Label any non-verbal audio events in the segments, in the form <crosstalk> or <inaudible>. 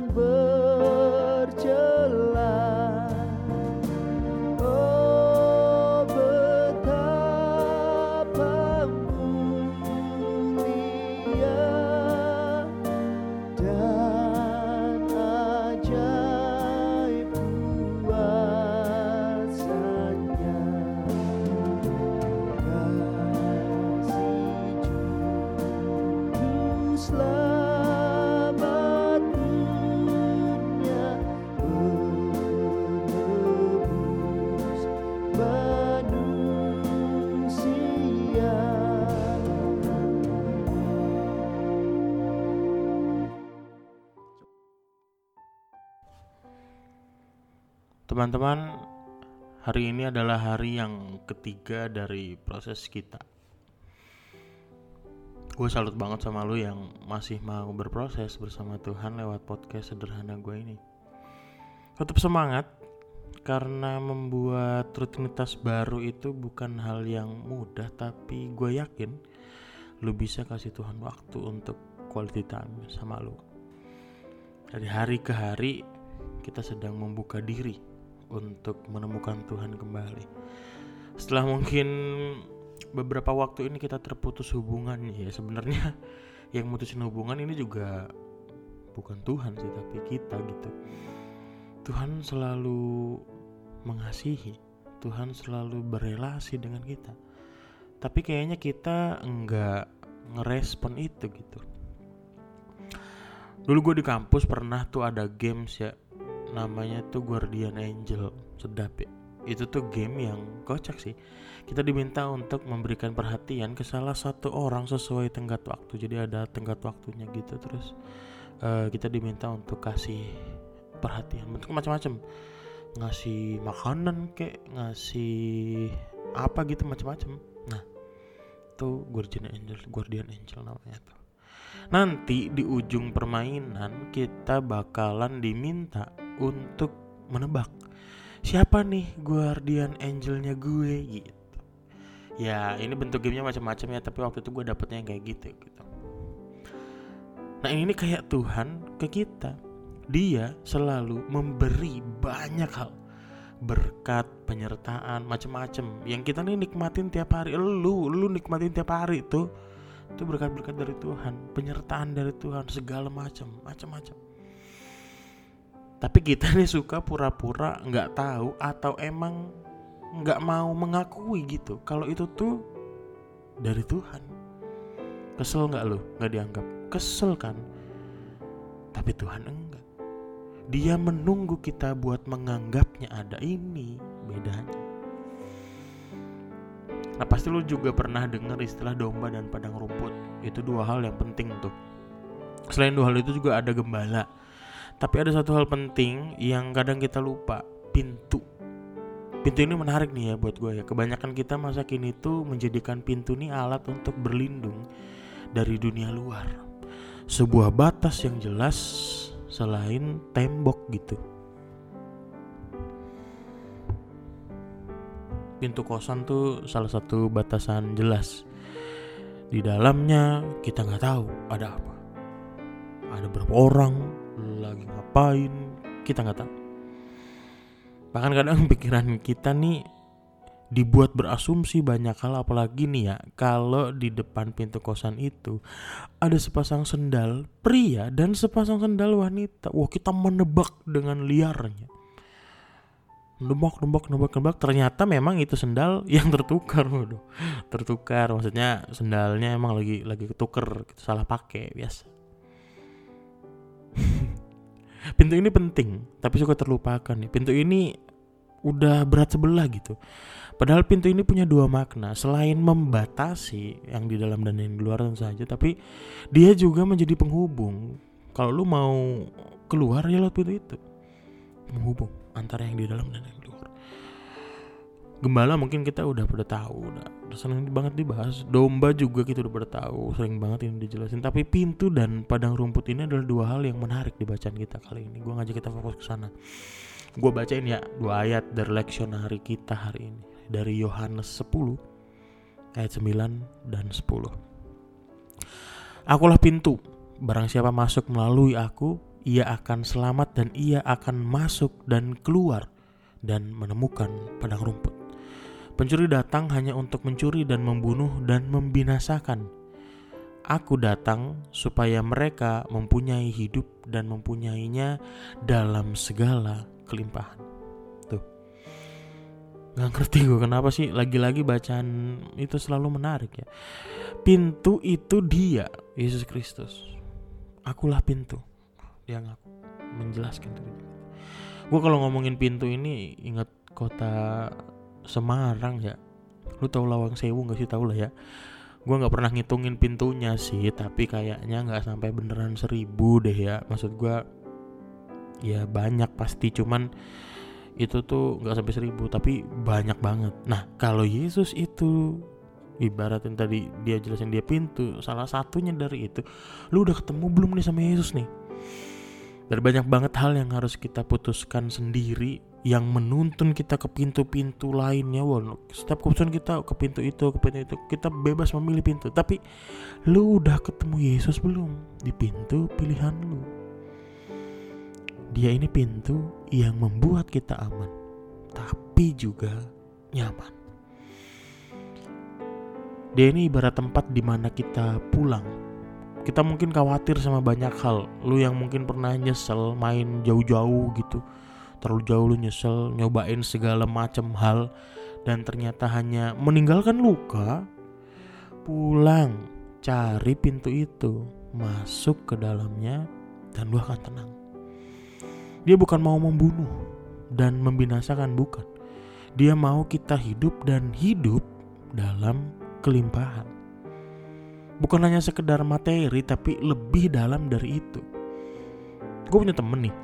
bug. Teman-teman, hari ini adalah hari yang ketiga dari proses kita. Gue salut banget sama lu yang masih mau berproses bersama Tuhan lewat podcast sederhana gue ini. Tetap semangat, karena membuat rutinitas baru itu bukan hal yang mudah, tapi gue yakin lu bisa kasih Tuhan waktu untuk quality time sama lu. Dari hari ke hari, kita sedang membuka diri untuk menemukan Tuhan kembali. Setelah mungkin beberapa waktu ini kita terputus hubungan ya sebenarnya <laughs> yang mutusin hubungan ini juga bukan Tuhan sih tapi kita gitu. Tuhan selalu mengasihi, Tuhan selalu berelasi dengan kita. Tapi kayaknya kita enggak ngerespon itu gitu. Dulu gue di kampus pernah tuh ada games ya namanya tuh Guardian Angel sedap ya. Itu tuh game yang kocak sih. Kita diminta untuk memberikan perhatian ke salah satu orang sesuai tenggat waktu. Jadi ada tenggat waktunya gitu terus uh, kita diminta untuk kasih perhatian. Bentuk macam-macam. Ngasih makanan kayak ngasih apa gitu macam-macam. Nah tuh Guardian Angel Guardian Angel namanya tuh. Nanti di ujung permainan kita bakalan diminta untuk menebak siapa nih guardian angelnya gue? Gitu. Ya ini bentuk gamenya macam-macam ya tapi waktu itu gue dapetnya yang kayak gitu gitu. Nah ini kayak Tuhan ke kita. Dia selalu memberi banyak hal. Berkat penyertaan macam-macam. Yang kita nih nikmatin tiap hari lu lu nikmatin tiap hari tuh itu berkat-berkat dari Tuhan penyertaan dari Tuhan segala macam macam-macam tapi kita nih suka pura-pura nggak tahu atau emang nggak mau mengakui gitu. Kalau itu tuh dari Tuhan. Kesel nggak lo nggak dianggap. Kesel kan? Tapi Tuhan enggak. Dia menunggu kita buat menganggapnya ada ini bedanya. Nah pasti lo juga pernah dengar istilah domba dan padang rumput. Itu dua hal yang penting tuh. Selain dua hal itu juga ada gembala tapi ada satu hal penting yang kadang kita lupa, pintu. Pintu ini menarik nih ya buat gue ya. Kebanyakan kita masa kini tuh menjadikan pintu ini alat untuk berlindung dari dunia luar. Sebuah batas yang jelas selain tembok gitu. Pintu kosan tuh salah satu batasan jelas. Di dalamnya kita nggak tahu ada apa. Ada berapa orang, lagi ngapain? Kita nggak tahu. Bahkan kadang <laughs> pikiran kita nih dibuat berasumsi banyak hal apalagi nih ya kalau di depan pintu kosan itu ada sepasang sendal pria dan sepasang sendal wanita. Wah kita menebak dengan liarnya. Nebak nebak nebak nebak ternyata memang itu sendal <laughs> yang tertukar waduh. Tertukar maksudnya sendalnya emang lagi lagi ketuker salah pakai biasa pintu ini penting tapi suka terlupakan pintu ini udah berat sebelah gitu. Padahal pintu ini punya dua makna selain membatasi yang di dalam dan yang di luar tentu saja tapi dia juga menjadi penghubung. Kalau lu mau keluar ya lewat pintu itu. Menghubung antara yang di dalam dan yang di luar. Gembala mungkin kita udah pada tahu udah sering banget dibahas. Domba juga kita udah pada tahu sering banget ini dijelasin. Tapi pintu dan padang rumput ini adalah dua hal yang menarik di bacaan kita kali ini. Gue ngajak kita fokus ke sana. Gue bacain ya dua ayat dari leksionari kita hari ini. Dari Yohanes 10 ayat 9 dan 10 Akulah pintu. Barang siapa masuk melalui aku ia akan selamat dan ia akan masuk dan keluar dan menemukan padang rumput Pencuri datang hanya untuk mencuri dan membunuh dan membinasakan. Aku datang supaya mereka mempunyai hidup dan mempunyainya dalam segala kelimpahan. Tuh. Gak ngerti gue kenapa sih lagi-lagi bacaan itu selalu menarik ya. Pintu itu dia, Yesus Kristus. Akulah pintu. Yang aku menjelaskan. Gue kalau ngomongin pintu ini ingat kota Semarang ya. Lu tahu Lawang Sewu gak sih? Tahu lah ya. Gue nggak pernah ngitungin pintunya sih tapi kayaknya nggak sampai beneran seribu deh ya. Maksud gue ya banyak pasti. Cuman itu tuh nggak sampai seribu tapi banyak banget. Nah kalau Yesus itu ibaratin tadi dia jelasin dia pintu salah satunya dari itu lu udah ketemu belum nih sama Yesus nih dari banyak banget hal yang harus kita putuskan sendiri yang menuntun kita ke pintu-pintu lainnya wow, setiap keputusan kita ke pintu itu ke pintu itu kita bebas memilih pintu. Tapi lu udah ketemu Yesus belum di pintu pilihan lu? Dia ini pintu yang membuat kita aman tapi juga nyaman. Dia ini ibarat tempat di mana kita pulang kita mungkin khawatir sama banyak hal. Lu yang mungkin pernah nyesel main jauh-jauh gitu. Terlalu jauh lu nyesel nyobain segala macam hal. Dan ternyata hanya meninggalkan luka. Pulang cari pintu itu. Masuk ke dalamnya dan lu akan tenang. Dia bukan mau membunuh dan membinasakan bukan. Dia mau kita hidup dan hidup dalam kelimpahan bukan hanya sekedar materi tapi lebih dalam dari itu. Gue punya temen nih.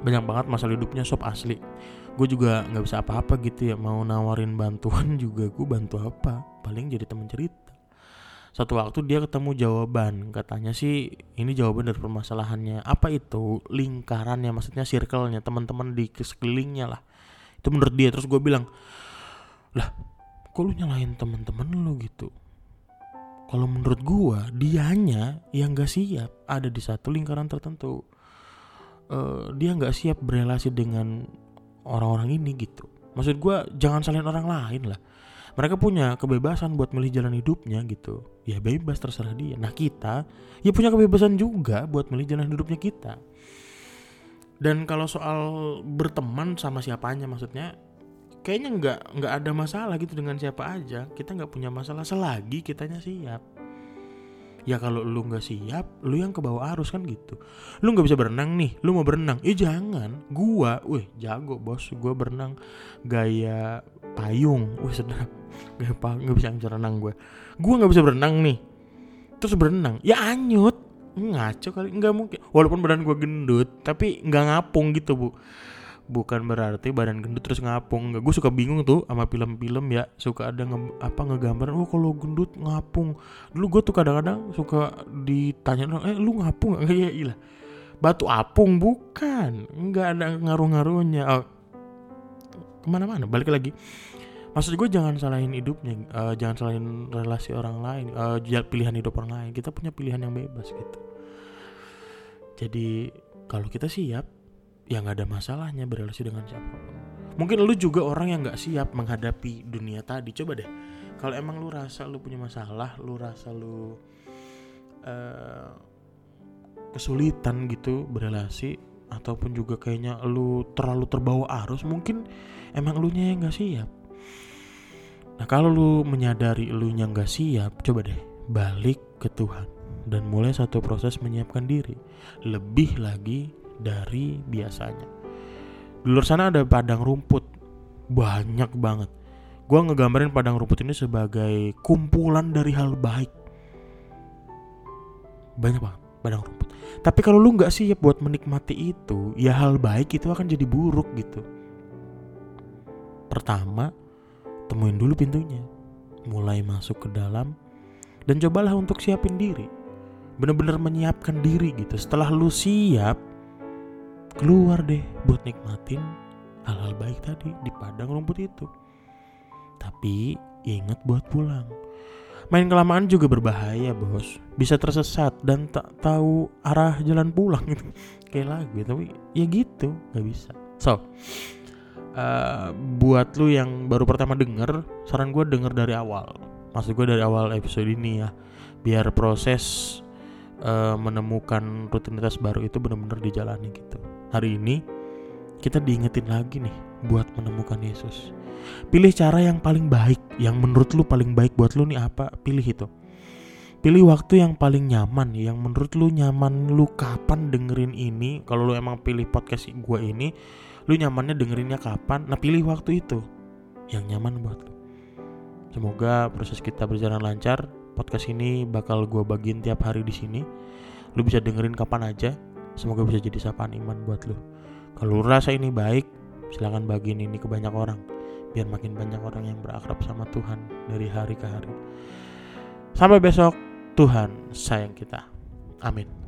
Banyak banget masalah hidupnya sob asli. Gue juga nggak bisa apa-apa gitu ya mau nawarin bantuan <laughs> juga gue bantu apa? Paling jadi temen cerita. Satu waktu dia ketemu jawaban katanya sih ini jawaban dari permasalahannya. Apa itu? Lingkarannya maksudnya circle-nya teman-teman di sekelilingnya lah. Itu menurut dia terus gue bilang lah kok lu nyalahin teman-teman lu gitu kalau menurut gue dianya yang gak siap ada di satu lingkaran tertentu. Uh, dia nggak siap berelasi dengan orang-orang ini gitu. Maksud gue jangan salin orang lain lah. Mereka punya kebebasan buat milih jalan hidupnya gitu. Ya bebas terserah dia. Nah kita ya punya kebebasan juga buat milih jalan hidupnya kita. Dan kalau soal berteman sama siapanya maksudnya kayaknya nggak nggak ada masalah gitu dengan siapa aja. Kita nggak punya masalah selagi kitanya siap. Ya kalau lu nggak siap lu yang ke bawah arus kan gitu. Lu nggak bisa berenang nih lu mau berenang. Eh jangan. Gua wih jago bos. Gua berenang gaya payung. Wih sedap. <laughs> Gaya nggak bisa berenang gua. Gua nggak bisa berenang nih. Terus berenang. Ya anyut. Ngaco kali. Nggak mungkin. Walaupun badan gua gendut tapi nggak ngapung gitu bu bukan berarti badan gendut terus ngapung. Nggak gue suka bingung tuh sama film-film ya. Suka ada nge, apa ngegambar oh kalau gendut ngapung. Dulu gue tuh kadang-kadang suka ditanya orang eh lu ngapung nggak? <laughs> Ya ilah batu apung? Bukan. Nggak ada ngaruh-ngaruhnya. Oh, ke mana-mana balik lagi. Maksud gue jangan salahin hidupnya uh, jangan salahin relasi orang lain uh, pilihan hidup orang lain. Kita punya pilihan yang bebas gitu. Jadi kalau kita siap ya nggak ada masalahnya berrelasi dengan siapa. Mungkin lu juga orang yang nggak siap menghadapi dunia tadi. Coba deh kalau emang lu rasa lu punya masalah lu rasa lu uh, kesulitan gitu berrelasi ataupun juga kayaknya lu terlalu terbawa arus mungkin emang lu nya yang nggak siap. Nah kalau lu menyadari lu nya nggak siap coba deh balik ke Tuhan dan mulai satu proses menyiapkan diri. Lebih lagi dari biasanya. Di luar sana ada padang rumput banyak banget. Gua ngegambarin padang rumput ini sebagai kumpulan dari hal baik. Banyak banget padang rumput. Tapi kalau lu nggak siap buat menikmati itu, ya hal baik itu akan jadi buruk gitu. Pertama, temuin dulu pintunya. Mulai masuk ke dalam dan cobalah untuk siapin diri. Bener-bener menyiapkan diri gitu. Setelah lu siap, keluar deh buat nikmatin hal-hal baik tadi di padang rumput itu. Tapi ingat buat pulang. Main kelamaan juga berbahaya bos. Bisa tersesat dan tak tahu arah jalan pulang gitu. <laughs> Kayak lagu tapi ya gitu gak bisa. So uh, Buat lu yang baru pertama denger Saran gue denger dari awal. Maksud gue dari awal episode ini ya. Biar proses uh, menemukan rutinitas baru itu benar-benar dijalani gitu hari ini kita diingetin lagi nih buat menemukan Yesus. Pilih cara yang paling baik, yang menurut lu paling baik buat lu nih apa? Pilih itu. Pilih waktu yang paling nyaman, yang menurut lu nyaman lu kapan dengerin ini. Kalau lu emang pilih podcast gue ini, lu nyamannya dengerinnya kapan? Nah pilih waktu itu yang nyaman buat lu. Semoga proses kita berjalan lancar. Podcast ini bakal gue bagiin tiap hari di sini. Lu bisa dengerin kapan aja Semoga bisa jadi sapaan iman buat lu. Kalau rasa ini baik, silahkan bagiin ini ke banyak orang. Biar makin banyak orang yang berakrab sama Tuhan dari hari ke hari. Sampai besok Tuhan sayang kita. Amin